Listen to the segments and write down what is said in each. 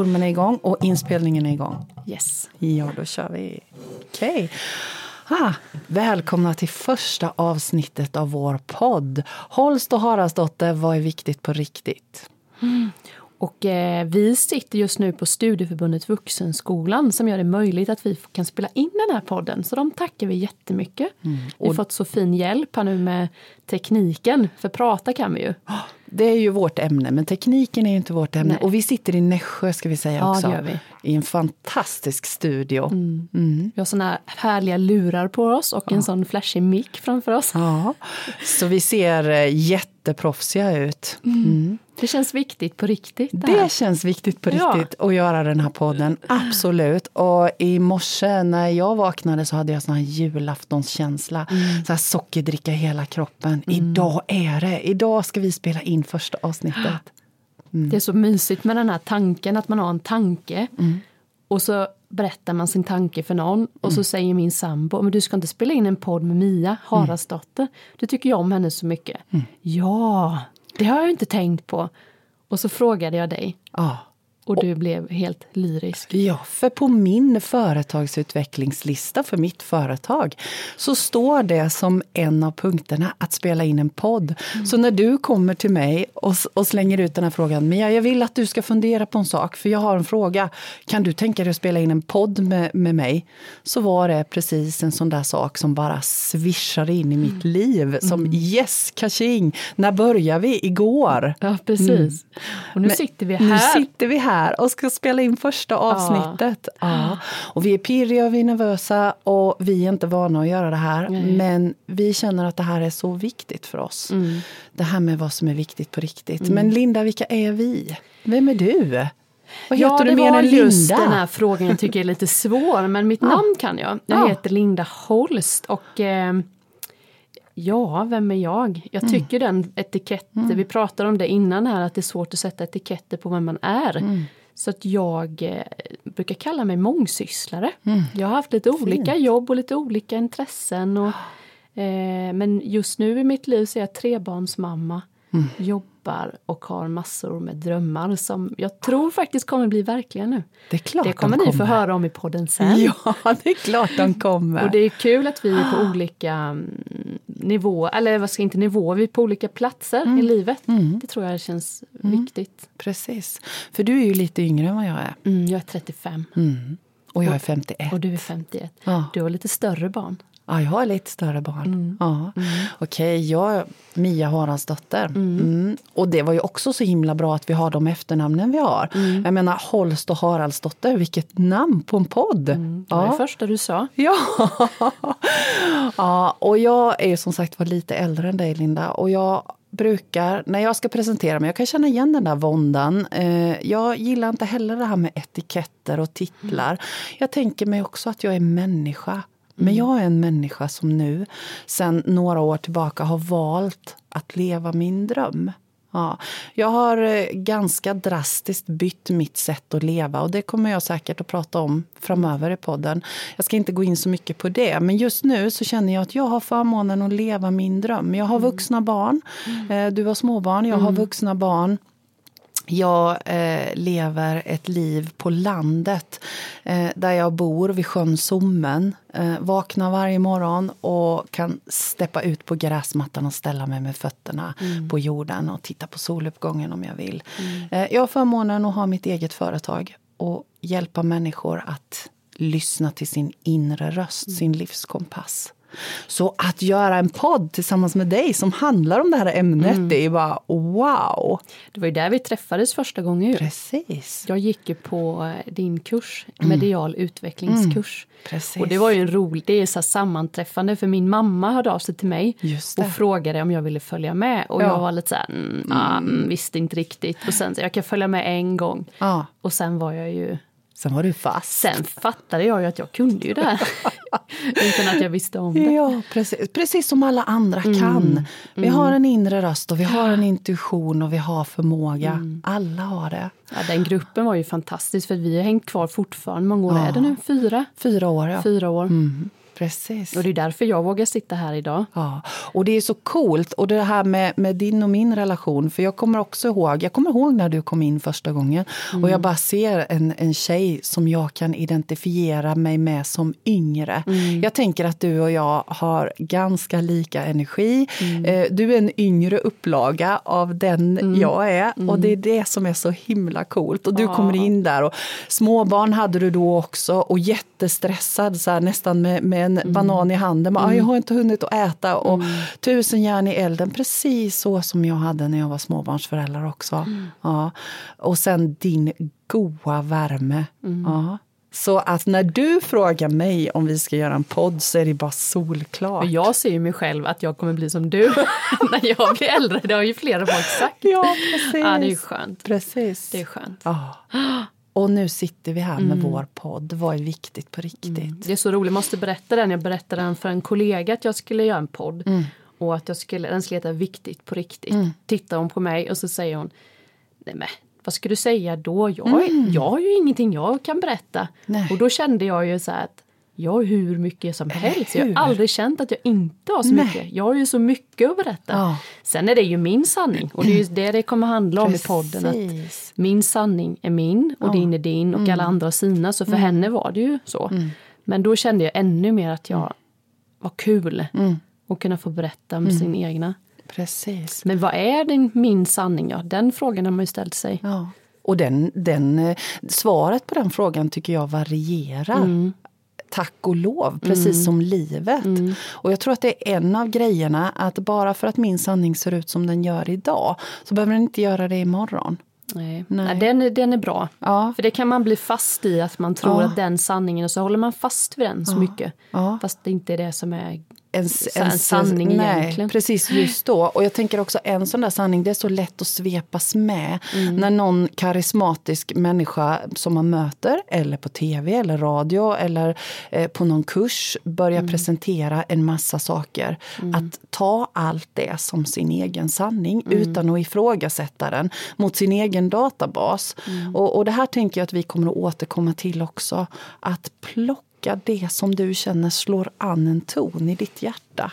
Ormen är igång och inspelningen är igång. Yes. Ja, då kör vi. Okej. Okay. Ah, välkomna till första avsnittet av vår podd. Holst och Haraldsdotter, vad är viktigt på riktigt? Mm. Och eh, vi sitter just nu på Studieförbundet Vuxenskolan som gör det möjligt att vi kan spela in den här podden. Så de tackar vi jättemycket. Mm. Vi har fått så fin hjälp här nu med tekniken, för prata kan vi ju. Det är ju vårt ämne, men tekniken är inte vårt ämne. Nej. Och vi sitter i Nässjö ska vi säga ja, också. I en fantastisk studio. Mm. Mm. Vi har såna härliga lurar på oss och ja. en sån flashig mick framför oss. Ja. Så vi ser eh, jätteproffsiga ut. Mm. mm. Det känns viktigt på riktigt. Det, det känns viktigt på riktigt ja. att göra den här podden. Absolut. Och i morse när jag vaknade så hade jag sån här julaftonskänsla. Mm. Så här sockerdricka i hela kroppen. Mm. Idag är det. Idag ska vi spela in första avsnittet. Mm. Det är så mysigt med den här tanken, att man har en tanke. Mm. Och så berättar man sin tanke för någon och så mm. säger min sambo, men du ska inte spela in en podd med Mia Haraldsdotter. Du tycker jag om henne så mycket. Mm. Ja, det har jag inte tänkt på. Och så frågade jag dig. Ja. Och du blev helt lyrisk. Ja, för på min företagsutvecklingslista för mitt företag så står det som en av punkterna att spela in en podd. Mm. Så när du kommer till mig och, och, slänger ut den här frågan, Mia, jag vill att du ska fundera på en sak, för jag har en fråga. Kan du tänka dig att spela in en podd med, med mig? Så var det precis en sån där sak som bara svischade in i mitt mm. liv. Som mm. yes, kaching! När börjar vi? Igår! Ja, precis. Mm. Och nu Men, sitter vi här. Nu sitter vi här här och ska spela in första avsnittet. Ja. ja. Och vi är pirriga och vi är nervösa och vi är inte vana att göra det här. Nej. Men vi känner att det här är så viktigt för oss. Mm. Det här med vad som är viktigt på riktigt. Mm. Men Linda, vilka är vi? Vem är du? Vad heter ja, du mer än Linda? just den här frågan jag tycker är lite svår, men mitt ja. namn kan jag. Jag ja. heter Linda Holst och eh, Ja, vem är jag? Jag mm. tycker mm. den etiketten, mm. vi pratade om det innan här, att det är svårt att sätta etiketter på vem man är. Mm. Så att jag eh, brukar kalla mig mångsysslare. Mm. Jag har haft lite Fint. olika jobb och lite olika intressen. Och, eh, men just nu i mitt liv så är jag trebarnsmamma. Mm. Jobbar och har massor med drömmar som jag tror faktiskt kommer bli verkliga nu. Det, är klart det kommer de ni få höra om i podden sen. Ja, det är klart de kommer. och det är kul att vi är på olika mm, nivåer, eller vad ska inte nivåer, vi är på olika platser mm. i livet. Mm. Det tror jag känns mm. viktigt. Precis. För du är ju lite yngre än vad jag är. Mm, jag är 35. Mm. Och jag är 51. Och du är 51. Ja. Du har lite större barn. Ja, jag har lite större barn. Mm. Ja. Mm. Okej, okay, jag är Mia Haraldsdotter. Mm. Mm. Och det var ju också så himla bra att vi har de efternamnen vi har. Mm. Jag menar Holst och Haraldsdotter, vilket namn på en podd! Mm. Det var ja. det första du sa. Ja. ja, och jag är som sagt var lite äldre än dig Linda. Och jag brukar, när jag ska presentera mig, jag kan känna igen den där våndan. Eh, jag gillar inte heller det här med etiketter och titlar. Mm. Jag tänker mig också att jag är människa. Men jag är en människa som nu, sen några år tillbaka, har valt att leva min dröm. Ja, jag har eh, ganska drastiskt bytt mitt sätt att leva och det kommer jag säkert att prata om framöver i podden. Jag ska inte gå in så mycket på det, men just nu så känner jag att jag har förmånen att leva min dröm. Jag har mm. vuxna barn, mm. Eh, du har småbarn, jag har mm. vuxna barn. Jag eh, lever ett liv på landet eh, där jag bor vid sjön Sommen. Eh, vaknar varje morgon och kan steppa ut på gräsmattan och ställa mig med fötterna mm. på jorden och titta på soluppgången om jag vill. Mm. Eh, jag har förmånen att ha mitt eget företag och hjälpa människor att lyssna till sin inre röst, mm. sin livskompass. Så att göra en podd tillsammans med dig som handlar om det här ämnet, mm. det är bara wow! Det var ju där vi träffades första gången. Precis. Jag gick ju på eh, din kurs, mm. medial utvecklingskurs. Mm. Precis. Och det var ju en rolig, det är så sammanträffande för min mamma hörde av sig till mig och frågade om jag ville följa med. Och ja. jag var lite så här, mm, ah, mm. visste inte riktigt. Och sen så jag kan följa med en gång. Ja. Och sen var jag ju Sen var du fast. Sen fattade jag ju att jag kunde ju det här. Utan att jag visste om det. Ja, precis, precis som alla andra mm. kan. Vi mm. har en inre röst och vi har en intuition och vi har förmåga. Mm. Alla har det. Ja, den gruppen var ju fantastisk för vi har hängt kvar fortfarande. många år ja. är det nu? Fyra? Fyra år, ja. Fyra år. Mm. Precis. Och det är därför jag vågar sitta här idag. Ja, och det är så coolt. Och det här med, med din och min relation. För jag kommer också ihåg, jag kommer ihåg när du kom in första gången. Mm. Och jag bara ser en, en tjej som jag kan identifiera mig med som yngre. Mm. Jag tänker att du och jag har ganska lika energi. Mm. Eh, du är en yngre upplaga av den mm. jag är. Och det är mm. det som är så himla coolt. Och du ja. kommer in där. Och småbarn hade du då också. Och jättestressad, så här, nästan med, med en mm. banan i handen. Man, mm. Jag har inte hunnit att äta och mm. tusen järn i elden. Precis så som jag hade när jag var småbarnsförälder också. Mm. Ja. Och sen din goa värme. Mm. Ja. Så att när du frågar mig om vi ska göra en podd så är det bara solklart. Jag ser ju mig själv att jag kommer bli som du när jag blir äldre. Det har ju flera folk sagt. Ja, precis. Ja, det är skönt. Precis. Det är skönt. Ja. Och nu sitter vi här med mm. vår podd. Vad är viktigt på riktigt? Mm. Det är så roligt, jag måste berätta den. Jag berättade den för en kollega att jag skulle göra en podd. Mm. Och att jag skulle, den skulle heta Viktigt på riktigt. Mm. Tittar hon på mig och så säger hon Nej men vad ska du säga då? Jag, mm. jag har ju ingenting jag kan berätta. Nej. Och då kände jag ju så att jag har hur mycket som helst. Jag har aldrig känt att jag inte har så Nej. mycket. Jag har ju så mycket att berätta. Ja. Sen är det ju min sanning och det är ju det det kommer handla om Precis. i podden. Att min sanning är min och ja. din är din och mm. alla andra sina. Så för mm. henne var det ju så. Mm. Men då kände jag ännu mer att jag mm. var kul mm. att kunna få berätta om mm. sin egna. Precis. Men vad är din, min sanning? Ja, den frågan har man ju ställt sig. Ja. Och den, den, eh, svaret på den frågan tycker jag varierar. Mm tack och lov, precis mm. som livet. Mm. Och jag tror att det är en av grejerna, att bara för att min sanning ser ut som den gör idag, så behöver den inte göra det imorgon. Nej. Nej. Den, är, den är bra. Ja. För det kan man bli fast i, att man tror ja. att den sanningen, och så håller man fast vid den så ja. mycket. Fast det inte är det som är en, en, sanning nej, egentligen. Precis, just då. Och jag tänker också en sån där sanning, det är så lätt att svepas med. Mm. När någon karismatisk människa som man möter, eller på tv eller radio eller eh, på någon kurs, börjar mm. presentera en massa saker. Mm. Att ta allt det som sin egen sanning mm. utan att ifrågasätta den mot sin egen databas. Mm. Och, och det här tänker jag att vi kommer att återkomma till också. Att plocka tolka det som du känner slår an en ton i ditt hjärta?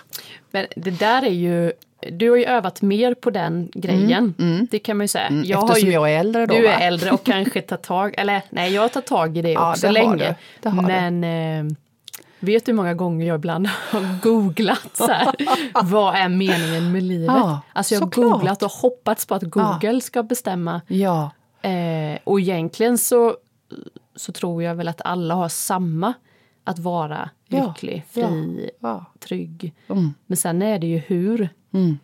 Men det där är ju du har ju övat mer på den grejen. Mm, mm. Det kan man ju säga. Mm, jag eftersom ju, jag är äldre då Du va? är äldre och kanske tar tag, eller nej jag har tagit tag i det ja, också det länge. Det Men eh, vet du hur många gånger jag ibland har googlat så här, vad är meningen med livet? Ja, alltså jag har googlat och hoppats på att Google ja. ska bestämma. Ja. Eh, och egentligen så, så tror jag väl att alla har samma att vara lycklig, ja, fri, ja, trygg. Mm. Men sen är det ju hur. Mm.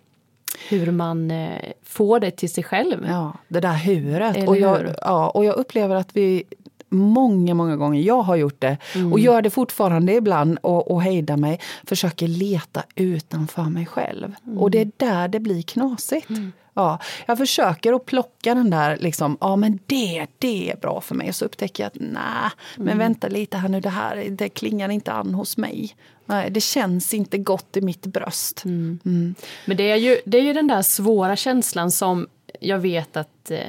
Hur man eh, får det till sig själv. Ja, det där huret. och jag, hur? ja, och jag upplever att vi många, många gånger, jag har gjort det mm. och gör det fortfarande ibland och, och hejdar mig, försöker leta utanför mig själv. Och det är där det blir knasigt. Mm. Ja, jag försöker att plocka den där, liksom, ja men det, det är bra för mig. Och så upptäcker jag att nej, men mm. vänta lite här nu, det här det klingar inte an hos mig. Nej, det känns inte gott i mitt bröst. Mm. Mm. Men det är, ju, det är ju den där svåra känslan som jag vet att eh,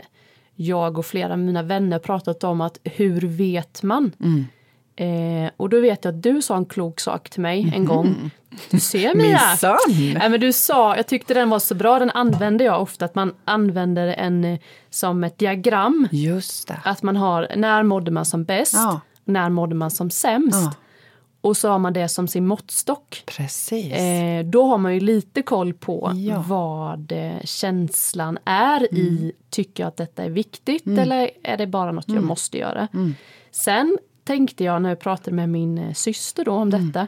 jag och flera av mina vänner pratat om att hur vet man? Mm. Eh, och då vet jag att du sa en klok sak till mig en gång. Mhm. Du ser Mia! Min men du sa, jag tyckte den var så bra, den använder jag ofta, att man använder en eh, som ett diagram. Just det. Att man har, när mådde man som bäst? Ja. När mådde man som sämst? Ja. Och så har man det som sin måttstock. Precis. Eh, då har man ju lite koll på ja. vad eh, känslan är mm. i, tycker jag att detta är viktigt mm. eller är det bara något mm. jag måste göra? Mm. Sen tänkte jag när jag pratade med min eh, syster då om mm. detta,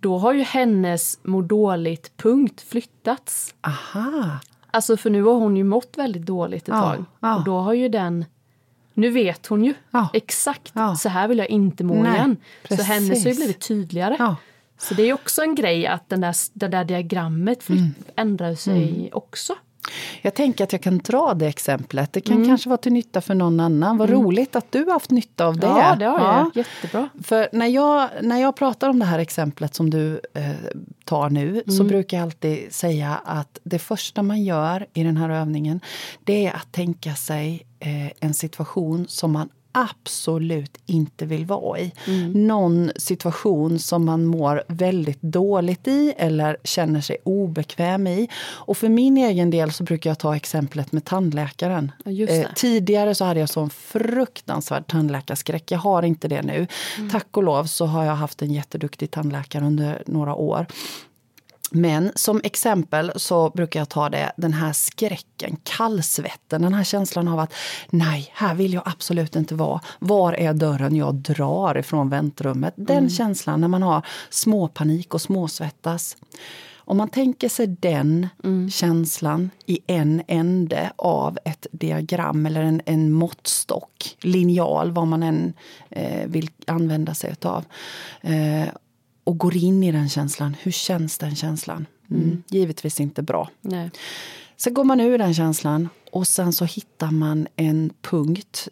då har ju hennes må dåligt-punkt flyttats. Aha. Alltså för nu har hon ju mått väldigt dåligt ett ja, tag. Ja. Och då har ju den nu vet hon ju ja. exakt, så här vill jag inte må Nej, igen. Precis. Så hennes har ju blivit tydligare. Så det är också en grej att den där, det där diagrammet mm. ändrar sig mm. också. Jag tänker att jag kan dra det exemplet. Det kan mm. kanske vara till nytta för någon annan. Vad mm. roligt att du har haft nytta av det. Ja, det har jag. Ja. Jättebra. För när jag, när jag pratar om det här exemplet som du eh, tar nu mm. så brukar jag alltid säga att det första man gör i den här övningen det är att tänka sig eh, en situation som man absolut inte vill vara i. Mm. Någon situation som man mår väldigt dåligt i eller känner sig obekväm i. Och för min egen del så brukar jag ta exemplet med tandläkaren. Eh, tidigare så hade jag sån fruktansvärd tandläkarskräck. Jag har inte det nu. Mm. Tack och lov så har jag haft en jätteduktig tandläkare under några år. Men som exempel så brukar jag ta det, den här skräcken, kallsvetten, den här känslan av att nej, här vill jag absolut inte vara. Var är dörren jag drar ifrån väntrummet? Den mm. känslan när man har småpanik och småsvettas. Om man tänker sig den mm. känslan i en ände av ett diagram eller en, en måttstock, linjal, vad man än eh, vill använda sig av. Eh, och går in i den känslan. Hur känns den känslan? Mm. mm. Givetvis inte bra. Nej. Sen går man ur den känslan och sen så hittar man en punkt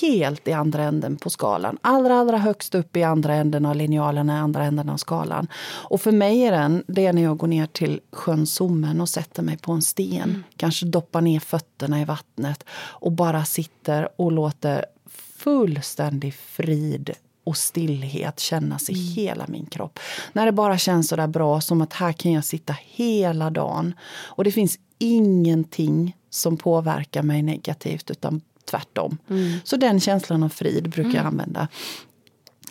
helt i andra änden på skalan. Allra, allra högst upp i andra änden av linjalen, i andra änden av skalan. Och för mig är den, det är när jag går ner till sjön Sommen och sätter mig på en sten. Mm. Kanske doppar ner fötterna i vattnet och bara sitter och låter fullständig frid och stillhet kännas i mm. hela min kropp. När det bara känns så där bra, som att här kan jag sitta hela dagen. Och det finns ingenting som påverkar mig negativt, utan tvärtom. Mm. Så den känslan av frid brukar mm. jag använda.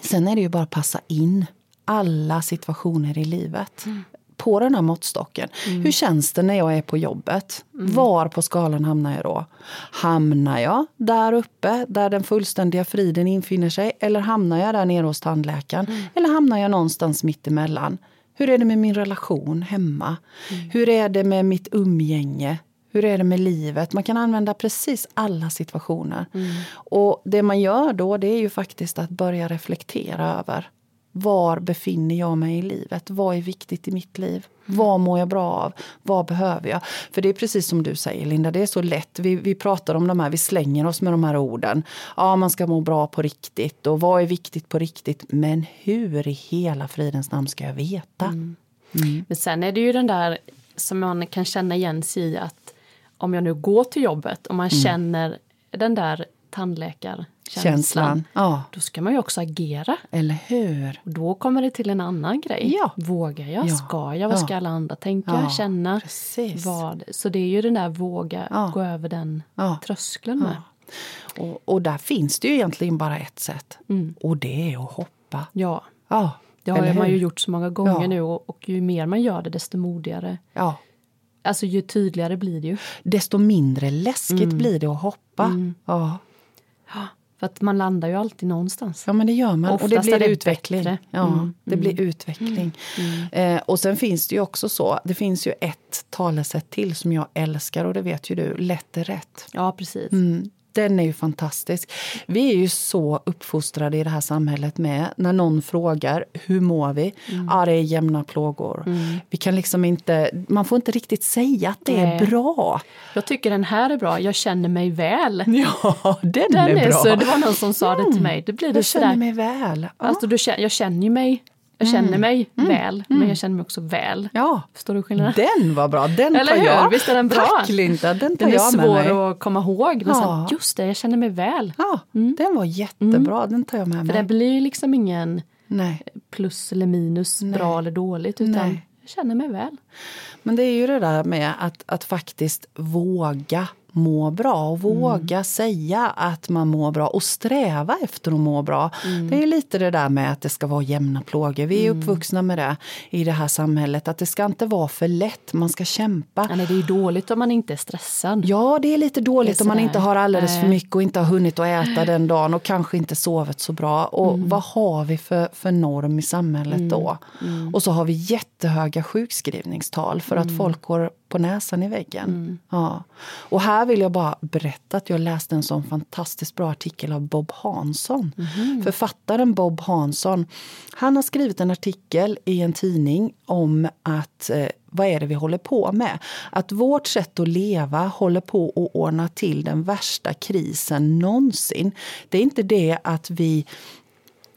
Sen är det ju bara att passa in alla situationer i livet. Mm på den här måttstocken. Mm. Hur känns det när jag är på jobbet? Mm. Var på skalan hamnar jag då? Hamnar jag där uppe, där den fullständiga friden infinner sig? Eller hamnar jag där nere hos tandläkaren? Mm. Eller hamnar jag någonstans mitt emellan? Hur är det med min relation hemma? Mm. Hur är det med mitt umgänge? Hur är det med livet? Man kan använda precis alla situationer. Mm. Och det man gör då, det är ju faktiskt att börja reflektera över var befinner jag mig i livet? Vad är viktigt i mitt liv? Vad mår jag bra av? Vad behöver jag? För det är precis som du säger Linda, det är så lätt. Vi, vi pratar om de här, vi slänger oss med de här orden. Ja, man ska må bra på riktigt och vad är viktigt på riktigt? Men hur i hela fridens namn ska jag veta? Mm. Mm. Men sen är det ju den där som man kan känna igen sig i att om jag nu går till jobbet och man mm. känner den där tandläkar känslan, ja. då ska man ju också agera. Eller hur? Och då kommer det till en annan grej. Ja. Vågar jag? Ja. Ska jag? Vad ska alla andra tänka? Känna? Precis. Vad? Så det är ju den där våga gå över den tröskeln med. Och, och, där finns det ju egentligen bara ett sätt. Mm. Och det är att hoppa. Ja. ja. Det har man ju gjort så många gånger nu och, och ju mer man gör det desto modigare. Ja. Alltså ju tydligare blir det ju. Desto mindre läskigt mm. blir det att hoppa. Mm. Ja. För att man landar ju alltid någonstans. Ja men det gör man. Oftast och det blir det utveckling. Bättre. Ja, mm. det blir mm. utveckling. Mm. Eh, och sen finns det ju också så, det finns ju ett talesätt till som jag älskar och det vet ju du, lätt är rätt. Ja precis. Den är ju fantastisk. Vi är ju så uppfostrade i det här samhället med när någon frågar hur mår vi? Mm. Ja, det är jämna plågor. Mm. Vi kan liksom inte, man får inte riktigt säga att det Nej. är bra. Jag tycker den här är bra, jag känner mig väl. Ja, den, den är, är, bra. Så, det var någon som sa mm. det till mm. mig. Det blir det jag känner mig väl. Ja. Alltså, du, jag känner ju mig jag känner mm. mig mm. väl, men mm. jag känner mig också väl. Ja. Förstår du skillnaden? Den var bra, den Eller tar jag. Visst är den bra? Tack Linda, den tar den jag med mig. Den är svår att komma ihåg, men ja. sen, just det, jag känner mig väl. Ja, mm. den var jättebra, den tar jag med mig. För det blir liksom ingen Nej. plus eller minus, Nej. bra eller dåligt, utan Nej. jag känner mig väl. Men det är ju det där med att, att faktiskt våga må bra och våga mm. säga att man mår bra och sträva efter att må bra. Mm. Det är lite det där med att det ska vara jämna plågor. Vi är mm. uppvuxna med det i det här samhället. Att det ska inte vara för lätt, man ska kämpa. Ja, nej, det är dåligt om man inte är stressad. Ja, det är lite dåligt är om man inte har alldeles för mycket och inte har hunnit att äta den dagen och kanske inte sovit så bra. Och mm. vad har vi för, för norm i samhället mm. då? Mm. Och så har vi jättehöga sjukskrivningstal för att folk går på näsan i väggen. Mm. Ja. Och här vill jag bara berätta att jag läste en sån fantastiskt bra artikel av Bob Hansson. Mm. Författaren Bob Hansson, han har skrivit en artikel i en tidning om att eh, vad är det vi håller på med? Att vårt sätt att leva håller på att ordna till den värsta krisen någonsin. Det är inte det att vi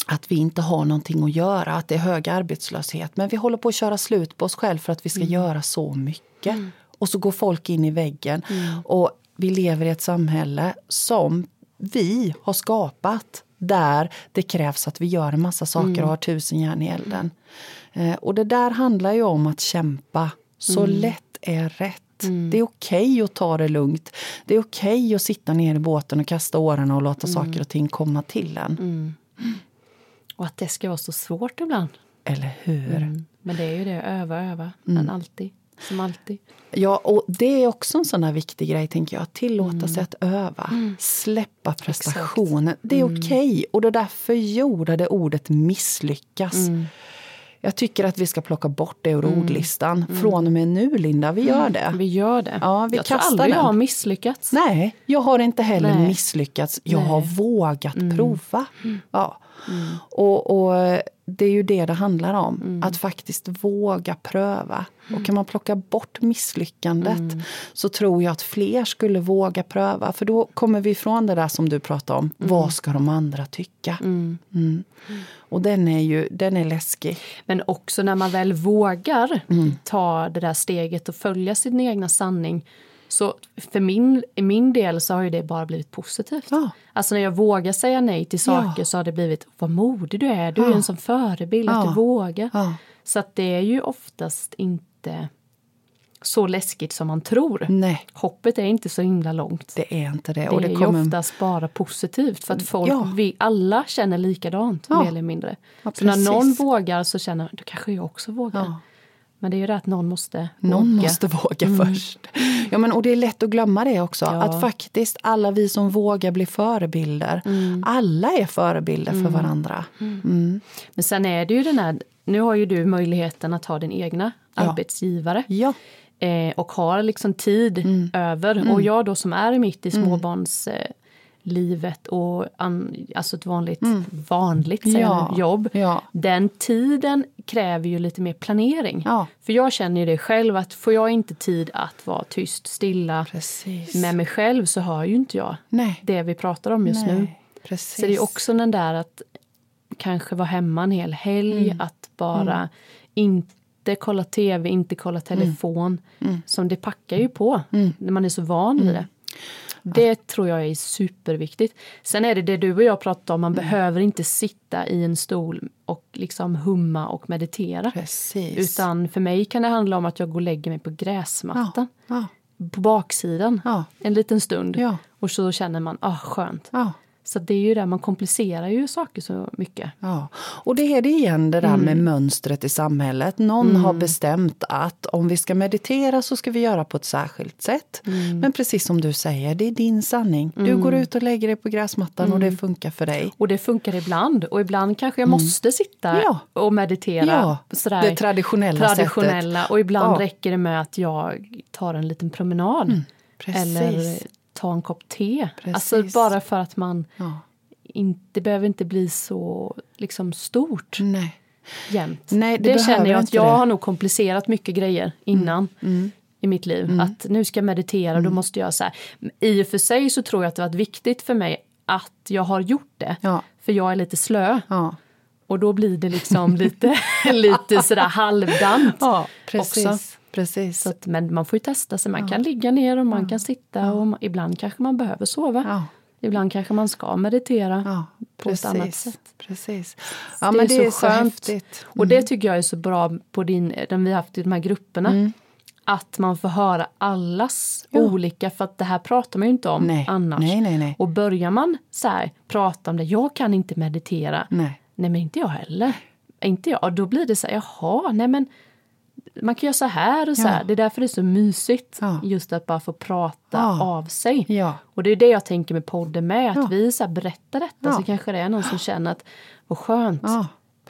att vi inte har någonting att göra, att det är hög arbetslöshet. Men vi håller på att köra slut på oss själva för att vi ska mm. göra så mycket. Mm. Och så går folk in i väggen. Mm. Och vi lever i ett samhälle som vi har skapat där det krävs att vi gör en massa saker och mm. har tusen järn i elden. Eh, och det där handlar ju om att kämpa. Så mm. lätt är rätt. Mm. Det är okej okay att ta det lugnt. Det är okej okay att sitta ner i båten och kasta årarna och låta mm. saker och ting komma till en. Mm. Och att det ska vara så svårt ibland. Eller hur? Mm. Men det är ju det, öva, öva. Men mm. alltid. Som alltid. Ja, och det är också en sån där viktig grej, tänker jag. Tillåta mm. sig att öva. Mm. Släppa prestationen. Det är mm. okej. Okay. Och det är därför jordade ordet misslyckas. Mm. Jag tycker att vi ska plocka bort det ur mm. ordlistan. Mm. Från och med nu, Linda. Vi gör det. Vi gör det. Ja, vi jag tror aldrig den. jag har misslyckats. Nej, jag har inte heller Nej. misslyckats. Jag Nej. har vågat mm. prova. Ja. Mm. Och, och, det är ju det det handlar om. Mm. Att faktiskt våga pröva. Mm. Och kan man plocka bort misslyckandet mm. så tror jag att fler skulle våga pröva. För då kommer vi ifrån det där som du pratade om. Mm. Vad ska de andra tycka? Mm. Mm. Och den är ju den är läskig. Men också när man väl vågar ta det där steget och följa sin egna sanning så för min, i min del så har ju det bara blivit positivt. Ja. Alltså när jag vågar säga nej till saker ja. så har det blivit, vad modig du är, du ja. är en sån förebild att du vågar. Så att det är ju oftast inte så läskigt som man tror. Nej. Hoppet är inte så himla långt. Det är inte det. Det, och det är kommer... ju oftast bara positivt för att folk, ja. vi alla känner likadant ja. mer eller mindre. Ja, så när någon vågar så känner då kanske jag också vågar. Men det är ju det att någon måste någon våga. måste våga mm. först. Ja, men, och det är lätt att glömma det också. Ja. Att faktiskt alla vi som vågar bli förebilder. Mm. Alla är förebilder mm. för varandra. Mm. Mm. Men sen är det ju den här, nu har ju du möjligheten att ha din egna ja. arbetsgivare. Ja. Eh, och har liksom tid mm. över. Och jag då som är mitt i småbarns eh, livet och an, alltså ett vanligt, mm. vanligt ja, jobb. Ja. Den tiden kräver ju lite mer planering. Ja. För jag känner ju det själv att får jag inte tid att vara tyst, stilla Precis. med mig själv så hör ju inte jag Nej. det vi pratar om just Nej. nu. Precis. Så det är också den där att kanske vara hemma en hel helg, mm. att bara mm. inte kolla tv, inte kolla telefon. Mm. mm. Som det packar ju på mm. när man är så van vid det. Det tror jag är superviktigt. Sen är det det du och jag pratade om, man mm. behöver inte sitta i en stol och liksom humma och meditera. Precis. Utan för mig kan det handla om att jag går och lägger mig på gräsmattan. Ja. Ja. På baksidan ja. en liten stund. Och så känner man, ah skönt. Så det är ju där man komplicerar ju saker så mycket. Ja. Och det är det igen det där mm. med mönstret i samhället. Någon mm. har bestämt att om vi ska meditera så ska vi göra på ett särskilt sätt. Mm. Men precis som du säger, det är din sanning. Du mm. går ut och lägger dig på gräsmattan och det mm. funkar för dig. Och det funkar ibland och ibland kanske jag mm. måste sitta ja. och meditera. Ja, sådär, det traditionella, traditionella. Sättet. Och ibland ja. räcker det med att jag tar en liten promenad. Eller ta en kopp te. Alltså bara för att man ja. inte behöver inte bli så liksom stort. Nej. Jämt. Nej, det, det känner jag att jag det. har nog komplicerat mycket grejer innan. Mm. Mm. i mitt liv. Mm. Att nu ska jag meditera, mm. då måste jag så här. I och för sig så tror jag att det varit viktigt för mig att jag har gjort det. Ja. För jag är lite slö. Ja. Och då blir det liksom lite, lite sådär halvdant. Ja, precis. Också. Precis. Så att, men man får ju testa sig. Man ja. kan ligga ner och man ja. kan sitta och man, ibland kanske man behöver sova. Ja. Ibland kanske man ska meditera på Precis. ett annat sätt. Precis. Ja, det men det är så, skönt. Häftigt. Mm. Och det tycker jag är så bra på din, den vi haft i de här grupperna. Mm. Att man får höra allas olika, för att det här pratar man ju inte om nej. annars. Nej, nej. Och börjar man så här, prata om det, jag kan inte meditera. Nej, nej men inte jag heller. Inte jag. Då blir det så här, jaha, nej men man kan göra så här och så här. Det är därför det är så mysigt. Ja. Just att bara få prata ja. av sig. Ja. Och det är det jag tänker med podden med. Att vi så berättar detta så kanske det är någon som känner att vad skönt.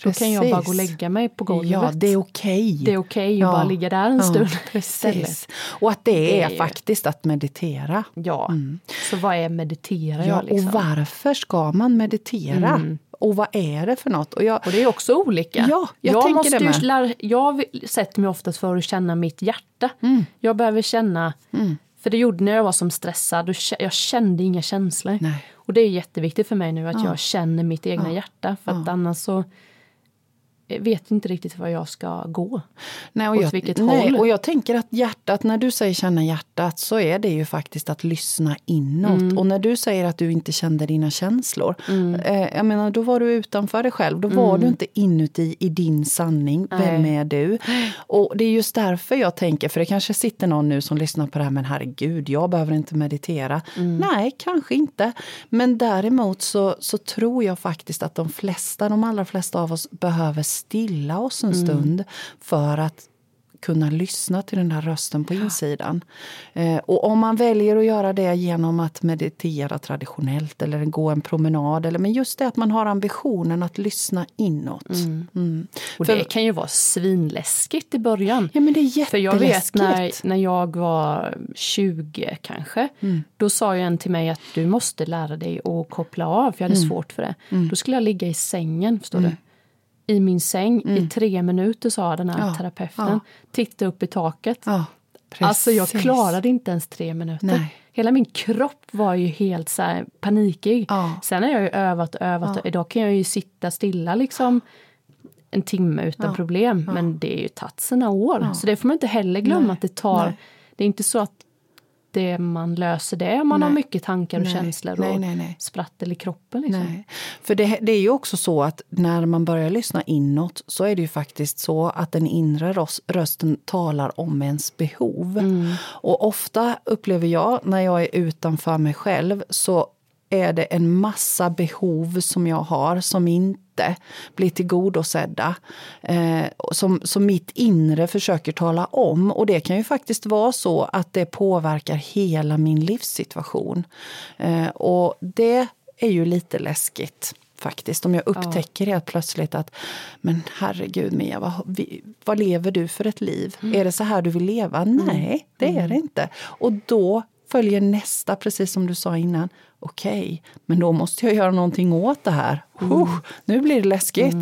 Då kan jag bara gå och lägga mig på golvet. Ja, det är okej. Okay. Det är okej okay att bara ligga där en stund. Precis. Och att det, det är, är faktiskt att meditera. Ja, mm. så vad är meditera? Ja, liksom? och varför ska man meditera? Mm och vad är det för något? Och, jag, och det är också olika. Ja, jag, jag måste det med. Lära, jag sätter mig oftast för att känna mitt hjärta. Mm. Jag behöver känna, mm. för det gjorde när jag var som stressad, jag kände inga känslor. Nej. Och det är jätteviktigt för mig nu att ja. jag känner mitt egna ja. hjärta, för ja. annars så vet inte riktigt var jag ska gå. Nej, och Åt jag, vilket nej, håll. och jag tänker att hjärtat, när du säger känna hjärtat så är det ju faktiskt att lyssna inåt. Mm. Och när du säger att du inte kände dina känslor, eh, jag menar då var du utanför dig själv. Då var du inte inuti i din sanning. Vem Mm. Nej. är du? Och det är just därför jag tänker, för det kanske sitter någon nu som lyssnar på det här, men herregud, jag behöver inte meditera. Mm. Nej, kanske inte. Men däremot så, så tror jag faktiskt att de flesta, de allra flesta av oss behöver stilla oss en stund för att kunna lyssna till den där rösten på insidan. Eh, och om man väljer att göra det genom att meditera traditionellt eller gå en promenad, eller, men just det att man har ambitionen att lyssna inåt. Mm. Och För- det kan ju vara svinläskigt i början. Ja men det är För jag vet när, när jag var 20 kanske, då sa ju en till mig att du måste lära dig att koppla av, för jag hade svårt för det. Då skulle jag ligga i sängen, förstår du. I min säng i tre minuter sa den här Ja, terapeuten. ja. Titta upp i taket. Ja, Alltså jag klarade inte ens tre minuter. Nej. Hela min kropp var ju helt så här panikig. Sen har jag ju övat och övat. Och idag kan jag ju sitta stilla liksom en timme utan problem. Men det är ju tagit sina år. Så det får man inte heller glömma Nej. att det tar. Nej. Det är inte så att det man löser det om man har Nej. mycket tankar och Nej. känslor och nej, sprattel i kroppen. Liksom. För det, det är ju också så att när man börjar lyssna inåt så är det ju faktiskt så att den inre rös- rösten talar om ens behov. Och ofta upplever jag när jag är utanför mig själv så är det en massa behov som jag har som inte blir tillgodosedda. Eh, som, som mitt inre försöker tala om. Och det kan ju faktiskt vara så att det påverkar hela min livssituation. Eh, och det är ju lite läskigt faktiskt. Om jag upptäcker helt plötsligt att men herregud Mia, vad, vi- vad lever du för ett liv? Är det så här du vill leva? Nej, det är det inte. Och då följer nästa, precis som du sa innan. Okej, men då måste jag göra någonting åt det här. Huh, nu blir det läskigt.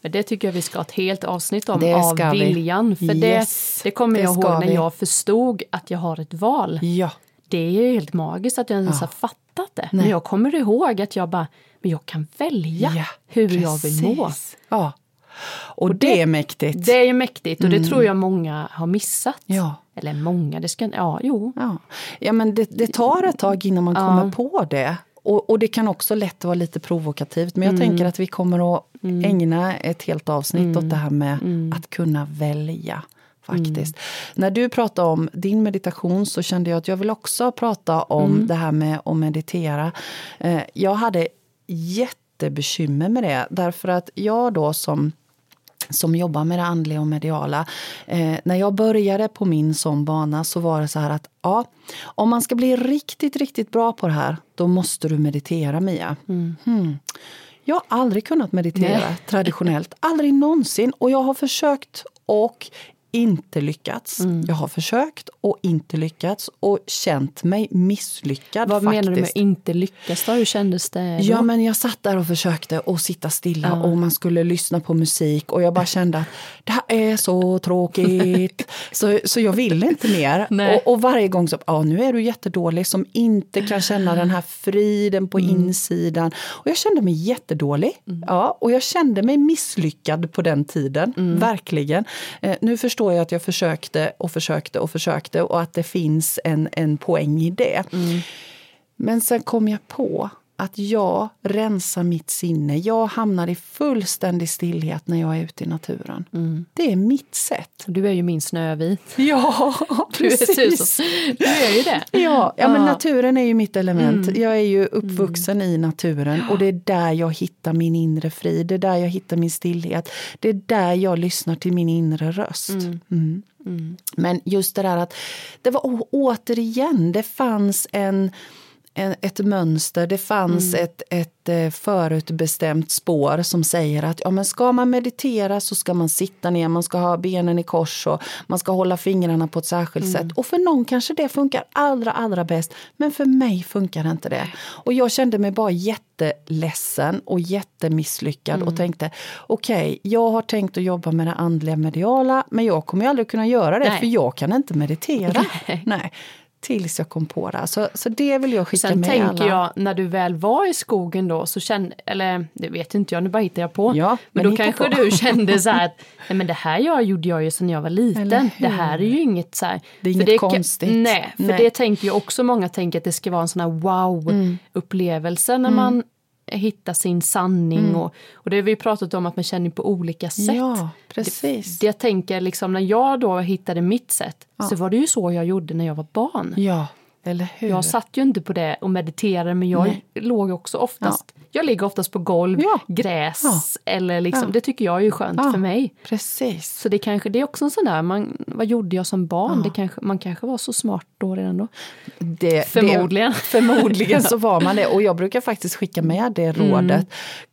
Men det tycker jag vi ska ha ett helt avsnitt om, Det av ska vi. viljan. För Yes, det, det kommer det jag ihåg när vi. jag förstod att jag har ett val. Ja, Det är helt magiskt att jag ens har fattat det. Men Nej. jag kommer ihåg att jag bara, men jag kan välja ja hur jag vill må. precis. Ja. Och, det, är mäktigt. Det är mäktigt och det tror jag många har missat. Ja. Eller många, det ska ja, jo. Ja, ja men det, det tar ett tag innan man kommer på det. Och, och det kan också lätt vara lite provokativt. Men jag tänker att vi kommer att ägna ett helt avsnitt åt det här med att kunna välja. Faktiskt. När du pratade om din meditation så kände jag att jag vill också prata om det här med att meditera. Eh, Jag hade jättebekymmer med det. Därför att jag då som som jobbar med det andliga och mediala. Eh, när jag började på min sån bana så var det så här att ja, om man ska bli riktigt, riktigt bra på det här, då måste du meditera Mia. Hmm. Jag har aldrig kunnat meditera Nej. traditionellt, aldrig någonsin. Och jag har försökt och inte lyckats. Mm. Jag har försökt och inte lyckats och känt mig misslyckad Vad faktiskt. menar du med inte lyckas då? Hur kändes det då? Ja, men jag satt där och försökte att sitta stilla och man skulle lyssna på musik och jag bara kände att det här är så tråkigt. så, så jag ville inte mer. Och, och varje gång så, ja nu är du jättedålig som inte kan känna den här friden på insidan. Och jag kände mig jättedålig. Ja, och jag kände mig misslyckad på den tiden, verkligen. Eh, nu förstår jag att jag försökte och försökte och försökte och att det finns en, en poäng i det. Men sen kom jag på att jag rensar mitt sinne. Jag hamnar i fullständig stillhet när jag är ute i naturen. Det är mitt sätt. Du är ju min Snövit. Ja, Du är, tusen. du är ju det. Ja, ja, men naturen är ju mitt element. Jag är ju uppvuxen i naturen och det är där jag hittar min inre frid. Det är där jag hittar min stillhet. Det är där jag lyssnar till min inre röst. Mm. Men just det där att det var återigen, det fanns en, ett mönster, det fanns ett, ett eh, förutbestämt spår som säger att ja, men ska man meditera så ska man sitta ner, man ska ha benen i kors och man ska hålla fingrarna på ett särskilt sätt. Och för någon kanske det funkar allra, allra bäst, men för mig funkar inte det. Och jag kände mig bara jätteledsen och jättemisslyckad och tänkte okej, jag har tänkt att jobba med det andliga mediala, men jag kommer ju aldrig kunna göra det Nej. för jag kan inte meditera. Nej. Tills jag kom på det. Så, så det vill jag skicka Sen med tänker alla. jag, när du väl var i skogen då, så kände, eller det vet inte jag, nu bara hittar jag på. Ja, men, men då kanske på. du kände så här att, nej men det här jag gjorde jag ju sedan jag var liten. Det här är ju inget så här. Det är inget kan- konstigt. Nej, för Nej. det tänker ju också många tänker att det ska vara en sån här wow-upplevelse när man hittar sin sanning. Och, och det har vi pratat om att man känner på olika sätt. Ja, precis. Det jag tänker liksom när jag då hittade mitt sätt så var det ju så jag gjorde när jag var barn. Ja, eller hur? Jag satt ju inte på det och mediterade men jag Nej. låg också oftast, jag ligger oftast på golv, Ja. gräs Ja. eller liksom, Ja. det tycker jag är ju skönt för mig. Precis. Så det kanske, det är också en sån där, man, vad gjorde jag som barn? Det kanske, man kanske var så smart då redan då. Det, Förmodligen. Det, förmodligen så var man det. Och jag brukar faktiskt skicka med det Mm. rådet.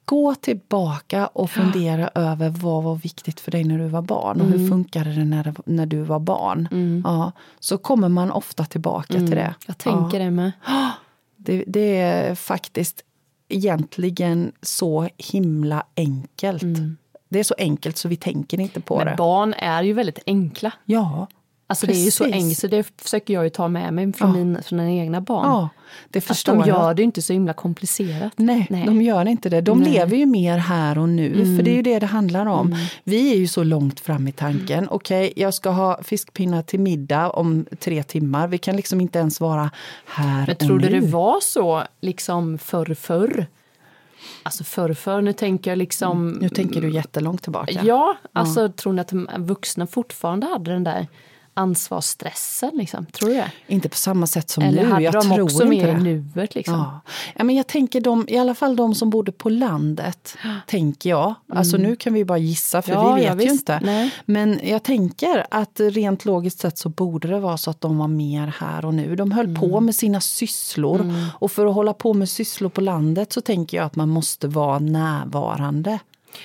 Gå tillbaka och fundera över vad var viktigt för dig när du var barn och Mm. hur funkade det när, när du var barn. Ja, så kommer man ofta tillbaka till det. Mm. Jag tänker ja. det med. det. Det är faktiskt egentligen så himla enkelt. Det är så enkelt så vi tänker inte på Mm. Men det. barn är ju väldigt enkla. Ja, Alltså det är ju så Precis. enkelt, så det försöker jag ju ta med mig från, Ja. min, från mina egna barn. ja det Att förstår de jag. gör det ju inte så himla komplicerat. Nej, de gör inte det. De Nej. lever ju mer här och nu, Mm. för det är ju det det handlar om. Vi är ju så långt fram i tanken. Okej, jag ska ha fiskpinnar till middag om tre timmar. Vi kan liksom inte ens vara här Men och tror du nu. det var så liksom förr förr? Alltså förr förr, nu tänker jag liksom... Nu tänker du jättelångt tillbaka. Ja, alltså tror ni att de vuxna fortfarande hade den där ansvarsstressen? Liksom? Tror du det? Inte på samma sätt som Eller nu. hade jag de tror också mer det. nuet? Liksom? Ja. ja, men jag tänker de, i alla fall de som bodde på landet, tänker jag. Alltså nu kan vi bara gissa för Mm. Ja, vi ja, vet ju visst. inte. Nej. Men jag tänker att rent logiskt sett så borde det vara så att de var mer här och nu. De höll Mm. på med sina sysslor och för att hålla på med sysslor på landet så tänker jag att man måste vara närvarande.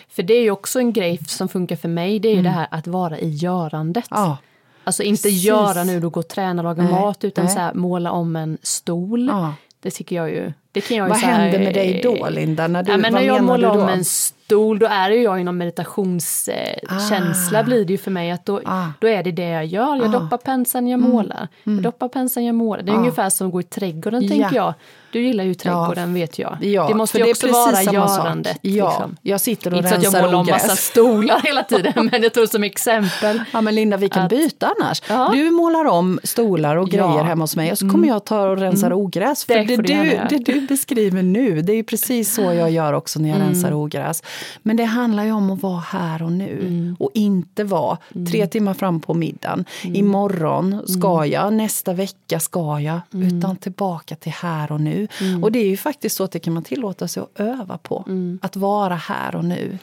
För det är ju också en grej som funkar för mig, det är ju det här att vara i görandet. Mm. Ja, Alltså inte Precis. göra nu, då gå och träna, laga Nej, mat, utan nej. så här, måla om en stol. ja. Det tycker jag ju. Det kan jag ju Vad här, händer med dig då Linda? När du, ja, men när jag målar om en stol, då är det ju jag inom meditationskänsla Ah. blir det ju för mig. att Då, Ah. då är det det jag gör. Jag Ah. doppar penseln, jag målar. Jag doppar penseln, jag målar. Det är Ah. ungefär som att gå i trädgården, Ja. tänker jag. Du gillar ju trädgården, vet jag. Ja, det måste ju också vara görandet. Ja, liksom. jag sitter och Inte så att jag rensar målar om ogräs. massa stolar hela tiden, men jag tror som exempel. Ja men Linda vi kan Att- byta annars. Ja. Du målar om stolar och grejer Ja. Mm. hemma hos mig och så kommer jag ta och rensa ogräs. För Det det, du det du beskriver nu, det är ju precis så jag gör också när jag Mm. rensar ogräs. Men det handlar ju om att vara här och nu Mm. och inte vara tre timmar fram på middagen. Imorgon ska Mm. jag, nästa vecka ska jag. Utan tillbaka till här och nu. Mm. Och det är ju faktiskt så att det kan man tillåta sig att öva på. Mm. Att vara här och nu.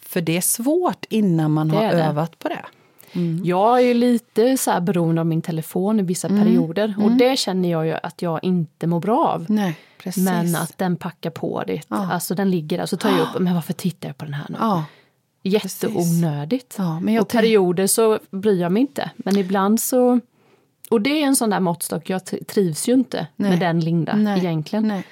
För det är svårt innan man Det har övat på det. Jag är ju lite så här beroende av min telefon i vissa Mm. perioder. Och det känner jag ju att jag inte mår bra av. Nej, precis. Men att den packar på det. Ja. Alltså den ligger där, så tar jag upp, men varför tittar jag på den här nu? Ja, Jätteonödigt. Ja, och perioder så bryr jag mig inte. Men ibland så... Och det är en sån där måttstock, jag trivs ju inte Nej. med den Linda nej, egentligen. Nej.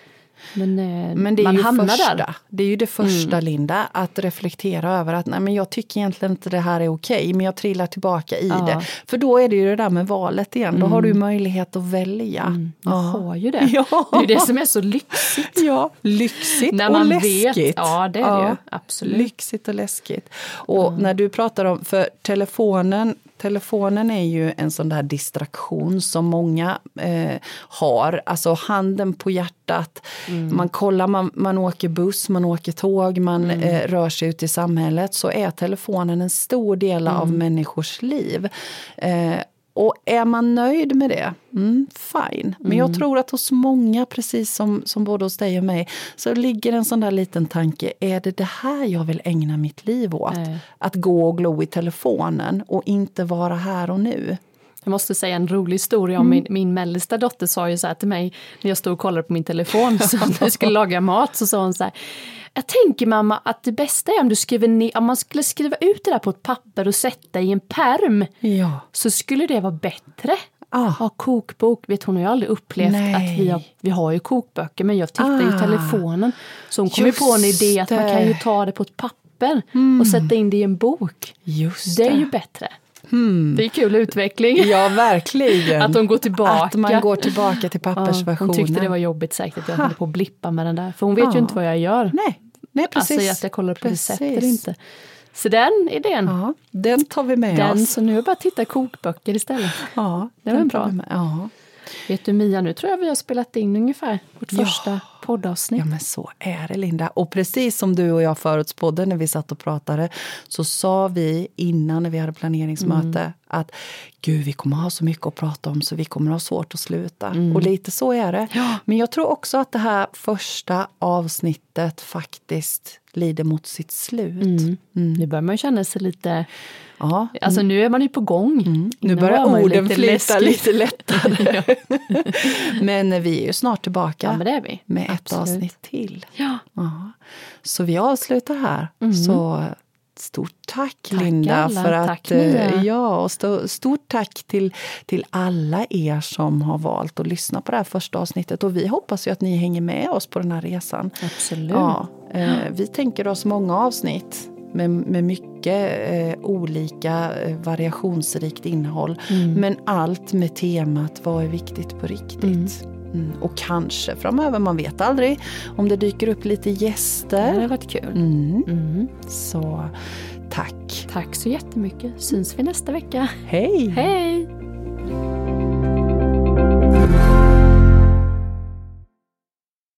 Men, eh, Men det är man ju hamnar första, där. Mm. det är ju det första Linda, att reflektera över att nej men jag tycker egentligen inte det här är okej, men jag trillar tillbaka i Ja. Mm. det. För då är det ju det där med valet igen, då har du möjlighet att välja. Jag Ja. har ju det. Ja. Det är det som är så lyxigt. Ja, lyxigt När och man läskigt. vet. Ja, det är det ju. Absolut. Lyxigt och läskigt. Och när du pratar om, för telefonen, telefonen är ju en sån där distraktion som många eh, har. Alltså handen på hjärtat. Mm. Man kollar, man, man åker buss, man åker tåg, man Mm. eh, rör sig ut i samhället. Så är telefonen en stor del av Mm. människors liv. Eh, och är man nöjd med det, mm, fine. Men Mm. jag tror att hos många, precis som, som både hos dig och mig, så ligger en sån där liten tanke, är det det här jag vill ägna mitt liv åt? Nej. Att gå och glo i telefonen och inte vara här och nu. Jag måste säga en rolig historia om min, min mellersta dotter sa ju så här till mig när jag stod och kollade på min telefon så när jag skulle laga mat så sa hon så här Jag tänker mamma att det bästa är om du skriver ner, om man skulle skriva ut det där på ett papper och sätta i en perm Ja. så skulle det vara bättre. Ah. Ja, kokbok, vet hon har ju aldrig upplevt Nej. att vi har, vi har ju kokböcker men jag tittar ju i Ah. telefonen. Så hon kom ju på en idé att man kan ju det. ta det på ett papper och sätta in det i en bok. Just Det är ju bättre. hmm. Det är kul utveckling. Ja, verkligen. att de går tillbaka. Att man går tillbaka till pappersversionen. Ja, hon tyckte det var jobbigt säkert att jag höll på att blippa med den där. För hon vet ja. ju inte vad jag gör. Nej, Nej precis. Alltså att jag kollar på recept eller inte. Så den idén. Ja, den tar vi med den, oss. Så nu är det bara att titta kokböcker istället. Ja, det var bra. Ja. Vet du Mia, nu tror jag vi har spelat in ungefär vårt ja. första poddavsnitt. Ja men så är det Linda. Och precis som du och jag förutspådde när vi satt och pratade så sa vi innan när vi hade planeringsmöte mm. Att gud vi kommer ha så mycket att prata om så vi kommer ha svårt att sluta. Mm. Och lite så är det. Ja. Men jag tror också att det här första avsnittet faktiskt lider mot sitt slut. Mm. Mm. Nu börjar man känna sig lite Ja. Alltså nu är man ju på gång. Mm. Nu börjar orden flyta lite lättare. men vi är ju snart tillbaka ja, men det är vi. med Absolut. ett avsnitt till. Ja. ja. Så vi avslutar här. Mm. Så Stort tack, tack Linda. Alla. För att, tack Mia. Ja, och st stort tack till, till alla er som har valt att lyssna på det här första avsnittet. Och vi hoppas ju att ni hänger med oss på den här resan. Absolut. Ja, eh, vi tänker oss många avsnitt med, med mycket eh, olika eh, variationsrikt innehåll. Mm. Men allt med temat vad är viktigt på riktigt. Mm. Mm. Och kanske framöver, man vet aldrig, om det dyker upp lite gäster. Det hade varit kul. Mm. Mm. Så tack. Tack så jättemycket. Syns vi nästa vecka. Hej! Hej!